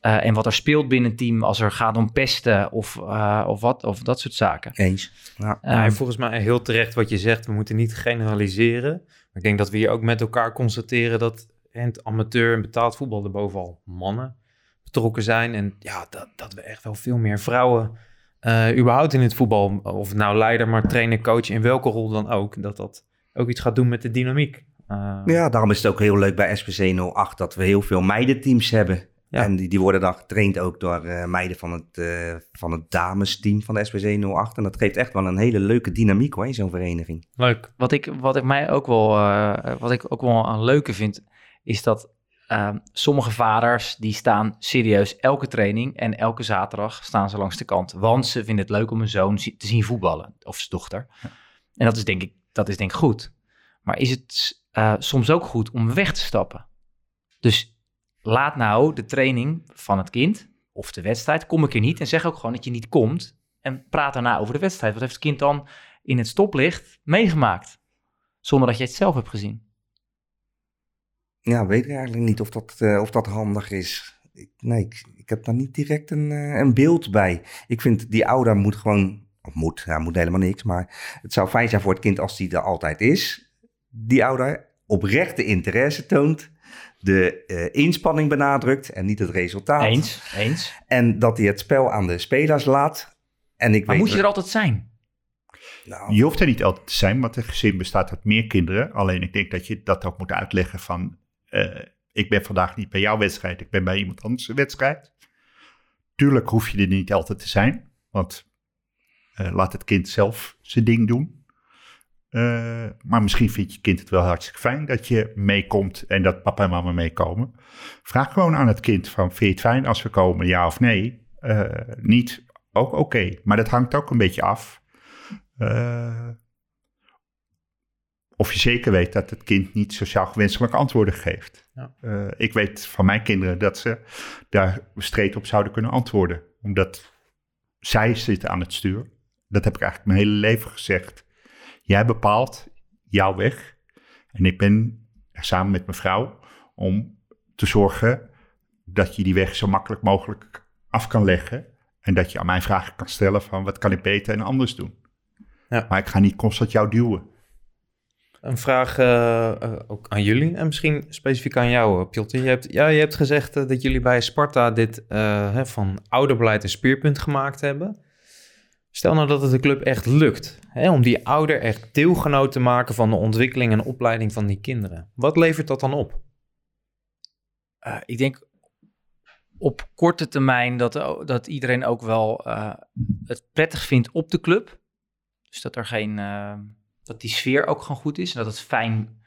Eh, en wat er speelt binnen een team als er gaat om pesten of, eh, of, wat, of dat soort zaken. Eens. Ja. Eh, Ja, en volgens mij heel terecht wat je zegt, we moeten niet generaliseren. Maar ik denk dat we hier ook met elkaar constateren dat in het amateur en betaald voetbal er bovenal mannen betrokken zijn. En ja, dat, dat we echt wel veel meer vrouwen eh, überhaupt in het voetbal, of nou leider, maar trainer, coach, in welke rol dan ook, dat dat ook iets gaat doen met de dynamiek. Eh, Ja, daarom is het ook heel leuk bij SPC 08 dat we heel veel meidenteams hebben. Ja. En die, die worden dan getraind ook door eh, meiden van het, eh, van het damesteam van de SPC 08. En dat geeft echt wel een hele leuke dynamiek hoor, in zo'n vereniging. Leuk. wat, ik, wat ik mij ook wel, eh, wat ik ook wel een leuke vind, is dat eh, sommige vaders die staan serieus elke training en elke zaterdag staan ze langs de kant. Want ze vinden het leuk om hun zoon te zien voetballen, of zijn dochter. En dat is denk ik, dat is denk ik goed. Maar is het eh, soms ook goed om weg te stappen? Dus laat nou de training van het kind of de wedstrijd, kom ik er niet en zeg ook gewoon dat je niet komt. En praat daarna over de wedstrijd. Wat heeft het kind dan in het stoplicht meegemaakt? Zonder dat je het zelf hebt gezien. Ja, weet ik eigenlijk niet of dat, eh, of dat handig is. Ik, nee, ik, ik heb daar niet direct een, eh, een beeld bij. Ik vind die ouder moet gewoon, of moet, ja, moet helemaal niks. Maar het zou fijn zijn voor het kind als die er altijd is. Die ouder oprechte interesse toont. De eh, inspanning benadrukt en niet het resultaat. Eens, eens. En dat hij het spel aan de spelers laat. En ik Maar weet moet je er altijd zijn? nou, Je hoeft er niet altijd te zijn, want een gezin bestaat uit meer kinderen. Alleen ik denk dat je dat ook moet uitleggen van... eh, ik ben vandaag niet bij jouw wedstrijd, ik ben bij iemand anders wedstrijd. Tuurlijk hoef je er niet altijd te zijn, want eh, laat het kind zelf zijn ding doen. Eh, maar misschien vindt je kind het wel hartstikke fijn dat je meekomt en dat papa en mama meekomen. Vraag gewoon aan het kind van, vind je het fijn als we komen, ja of nee? Eh, niet, ook oké. Maar dat hangt ook een beetje af. eh, of je zeker weet dat het kind niet sociaal gewenselijke antwoorden geeft. Ja. Ik weet van mijn kinderen dat ze daar streed op zouden kunnen antwoorden. Omdat zij zitten aan het stuur. Dat heb ik eigenlijk mijn hele leven gezegd. Jij bepaalt jouw weg. En ik ben er samen met mijn vrouw om te zorgen dat je die weg zo makkelijk mogelijk af kan leggen. En dat je aan mij vragen kan stellen van wat kan ik beter en anders doen. Ja. Maar ik ga niet constant jou duwen. Een vraag eh, eh, ook aan jullie en misschien specifiek aan jou, uh, Piotr. Je hebt, ja, je hebt gezegd eh, dat jullie bij Sparta dit eh, hè, van ouderbeleid een speerpunt gemaakt hebben. Stel nou dat het de club echt lukt hè, om die ouder echt deelgenoot te maken van de ontwikkeling en opleiding van die kinderen. Wat levert dat dan op? Eh, ik denk op korte termijn dat, dat iedereen ook wel eh, het prettig vindt op de club. Dus dat er geen, eh, dat die sfeer ook gewoon goed is. En dat het fijn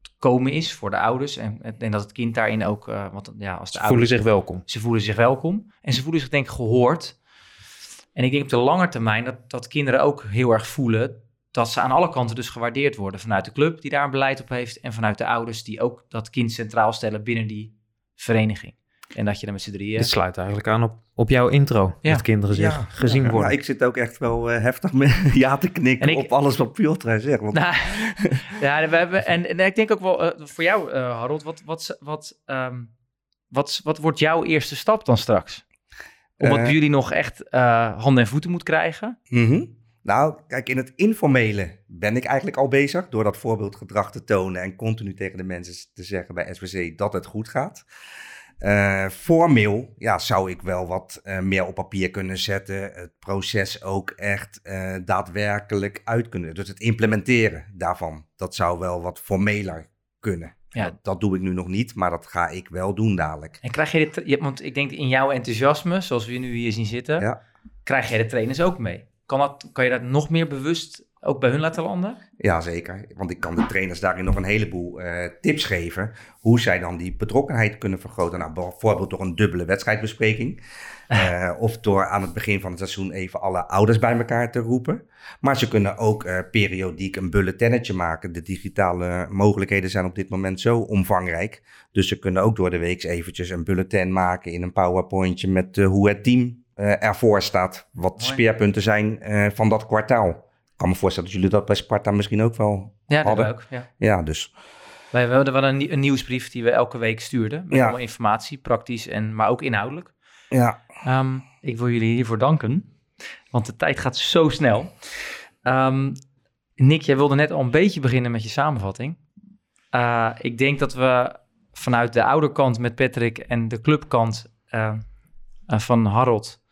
te komen is voor de ouders. En, en dat het kind daarin ook, want ja, als de Ze voelen ouders, zich welkom. ze voelen zich welkom. En ze voelen zich denk ik gehoord. En ik denk op de lange termijn dat, dat kinderen ook heel erg voelen dat ze aan alle kanten dus gewaardeerd worden. Vanuit de club die daar een beleid op heeft. En vanuit de ouders die ook dat kind centraal stellen binnen die vereniging. En dat je er met z'n drieën... Dit sluit eigenlijk aan op, op jouw intro. Ja. Dat kinderen zich gezien Ja, worden. ik zit ook echt wel eh, heftig met [LAUGHS] ja te knikken En ik- op alles wat Piotr zegt. Want Nou, [LAUGHS] ja, we hebben, en, en ik denk ook wel eh, voor jou, eh, Harold, wat, wat, wat, ehm, wat, wat wordt jouw eerste stap dan straks? Omdat Eh. jullie nog echt eh, handen en voeten moet krijgen. Mhm. Nou, kijk, in het informele ben ik eigenlijk al bezig door dat voorbeeldgedrag te tonen en continu tegen de mensen te zeggen bij SWC dat het goed gaat. Eh, formeel ja, zou ik wel wat meer op papier kunnen zetten. Het proces ook echt daadwerkelijk uit kunnen. Dus het implementeren daarvan, dat zou wel wat formeler kunnen. Ja. Dat, dat doe ik nu nog niet, maar dat ga ik wel doen dadelijk. En krijg je dit, je- want ik denk in jouw enthousiasme, zoals we nu hier zien zitten, Ja. krijg jij de trainers ook mee. Kan, dat, kan je dat nog meer bewust ook bij hun laten landen? Ja, zeker. Want ik kan de trainers daarin nog een heleboel eh, tips geven. Hoe zij dan die betrokkenheid kunnen vergroten. Nou, bijvoorbeeld door een dubbele wedstrijdbespreking. [LAUGHS] Eh, of door aan het begin van het seizoen even alle ouders bij elkaar te roepen. Maar ze kunnen ook eh, periodiek een bulletennetje maken. De digitale mogelijkheden zijn op dit moment zo omvangrijk. Dus ze kunnen ook door de week eventjes een bulletin maken in een powerpointje met hoe het team ervoor staat. Wat de speerpunten zijn van dat kwartaal. Kan me voorstellen dat jullie dat bij Sparta misschien ook wel Ja, dat Hadden. ook. Ja. ja, dus Wij we hadden wel een, nie- een nieuwsbrief die we elke week stuurden. Met Ja. allemaal informatie, praktisch, en, maar ook inhoudelijk. ja. Ehm, ik wil jullie hiervoor danken, want de tijd gaat zo snel. Ehm, Nick, jij wilde net al een beetje beginnen met je samenvatting. Eh, ik denk dat we vanuit de ouderkant met Patrick en de clubkant eh, van Harold,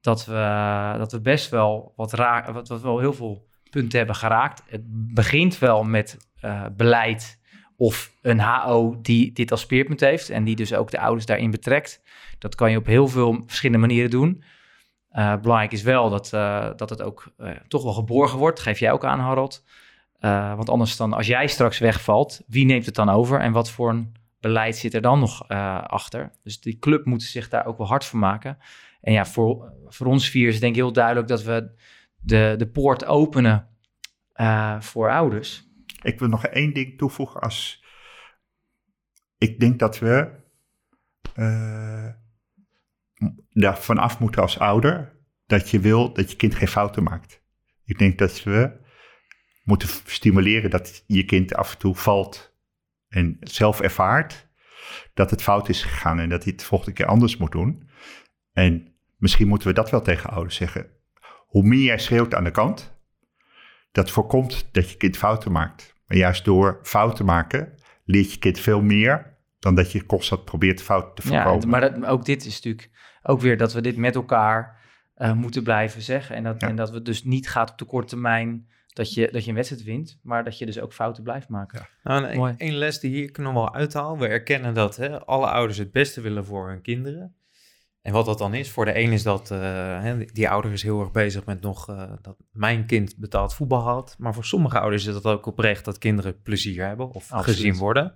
dat we, dat we best wel wat raak, wat, wat wel heel veel punten hebben geraakt. Het begint wel met eh, beleid of een HO die dit als speerpunt heeft en die dus ook de ouders daarin betrekt. Dat kan je op heel veel verschillende manieren doen. Eh, belangrijk is wel dat, eh, dat het ook toch wel geborgen wordt. Geef jij ook aan, Harold. Want anders dan, als jij straks wegvalt, wie neemt het dan over? En wat voor een beleid zit er dan nog achter? Dus die club moet zich daar ook wel hard voor maken. En ja, voor, voor ons vier is denk ik heel duidelijk dat we de, de poort openen eh, voor ouders. Ik wil nog één ding toevoegen als... Ik denk dat we eh daar vanaf moeten als ouder dat je wil dat je kind geen fouten maakt. Ik denk dat we moeten stimuleren dat je kind af en toe valt en zelf ervaart dat het fout is gegaan en dat hij het de volgende keer anders moet doen. En misschien moeten we dat wel tegen ouders zeggen. Hoe meer jij schreeuwt aan de kant, dat voorkomt dat je kind fouten maakt. Maar juist door fouten maken leert je kind veel meer dan dat je constant probeert fouten te Ja, voorkomen. maar dat, ook dit is natuurlijk ook weer dat we dit met elkaar eh, moeten blijven zeggen. En dat, Ja. en dat het dus niet gaat op de korte termijn dat je, dat je een wedstrijd wint, maar dat je dus ook fouten blijft maken. Nou, Mooi. één- één les die hier ik nog wel uithaal. We erkennen dat hè, alle ouders het beste willen voor hun kinderen. En wat dat dan is, voor de een is dat, uh, hè, die ouder is heel erg bezig met nog uh, dat mijn kind betaald voetbal had. Maar voor sommige ouders is het ook oprecht dat kinderen plezier hebben of Absoluut. gezien worden.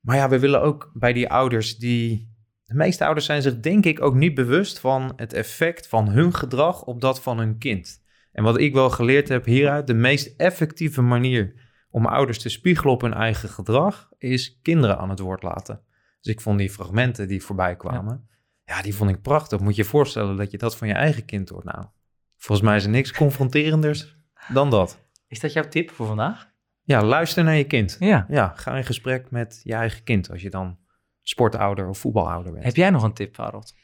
Maar ja, we willen ook bij die ouders die... De meeste ouders zijn zich denk ik ook niet bewust van het effect van hun gedrag op dat van hun kind. En wat ik wel geleerd heb hieruit, de meest effectieve manier om ouders te spiegelen op hun eigen gedrag, is kinderen aan het woord laten. Dus ik vond die fragmenten die voorbij kwamen, ja, die vond ik prachtig. Moet je je voorstellen dat je dat van je eigen kind hoort. Nou, volgens mij is er niks confronterenders dan dat. Is dat jouw tip voor vandaag? Ja, luister naar je kind. Ja. Ja, ga in gesprek met je eigen kind als je dan sportouder of voetbalouder bent. Heb jij nog een tip, Harold?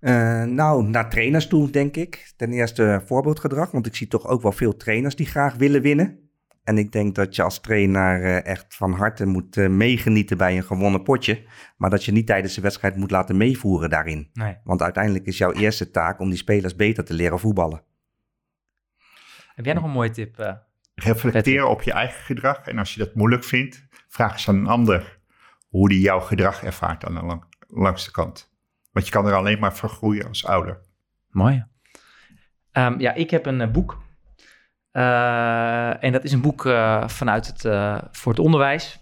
Uh, nou, naar trainers toe, denk ik. Ten eerste voorbeeldgedrag, want ik zie toch ook wel veel trainers die graag willen winnen. En ik denk dat je als trainer uh, echt van harte moet uh, meegenieten bij een gewonnen potje. Maar dat je niet tijdens de wedstrijd moet laten meevoeren daarin. Nee. Want uiteindelijk is jouw eerste taak om die spelers beter te leren voetballen. Heb jij nog een mooie tip? Uh, Reflecteer op je eigen gedrag. En als je dat moeilijk vindt, vraag eens aan een ander hoe die jouw gedrag ervaart aan de lang, langste kant. Want je kan er alleen maar vergroeien als ouder. Mooi. Um, ja, ik heb een uh, boek. Uh, en dat is een boek uh, vanuit het, voor het onderwijs.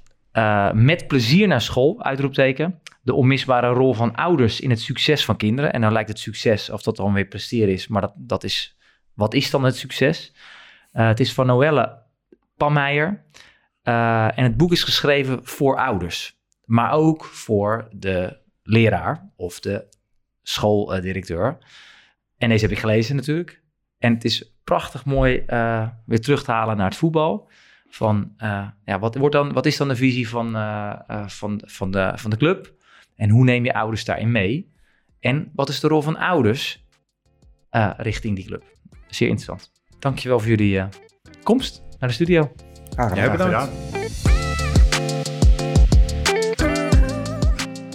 met plezier naar school, uitroepteken. De onmisbare rol van ouders in het succes van kinderen. En dan lijkt het succes, of dat dan weer presteren is. Maar dat, dat is, wat is dan het succes? het is van Noelle Pammeijer. en het boek is geschreven voor ouders. Maar ook voor de leraar of de schooldirecteur. En deze heb ik gelezen natuurlijk. En het is prachtig mooi uh, weer terug te halen naar het voetbal. Van, uh, ja, wat, wordt dan, wat is dan de visie van, uh, van, van, de, van de club? En hoe neem je ouders daarin mee? En wat is de rol van ouders richting die club? Zeer interessant. Dankjewel voor jullie komst naar de studio. Ah, Jij bedankt.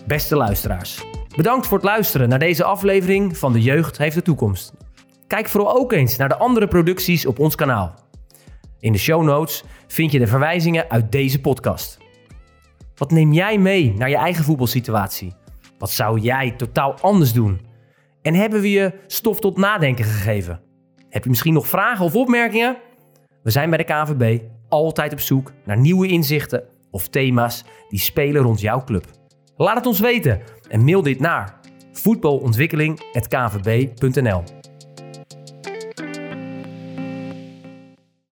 Beste luisteraars, bedankt voor het luisteren naar deze aflevering van De Jeugd heeft de toekomst. Kijk vooral ook eens naar de andere producties op ons kanaal. In de show notes vind je de verwijzingen uit deze podcast. Wat neem jij mee naar je eigen voetbalsituatie? Wat zou jij totaal anders doen? En hebben we je stof tot nadenken gegeven? Heb je misschien nog vragen of opmerkingen? We zijn bij de KVB altijd op zoek naar nieuwe inzichten of thema's die spelen rond jouw club. Laat het ons weten en mail dit naar voetbalontwikkeling.kvb.nl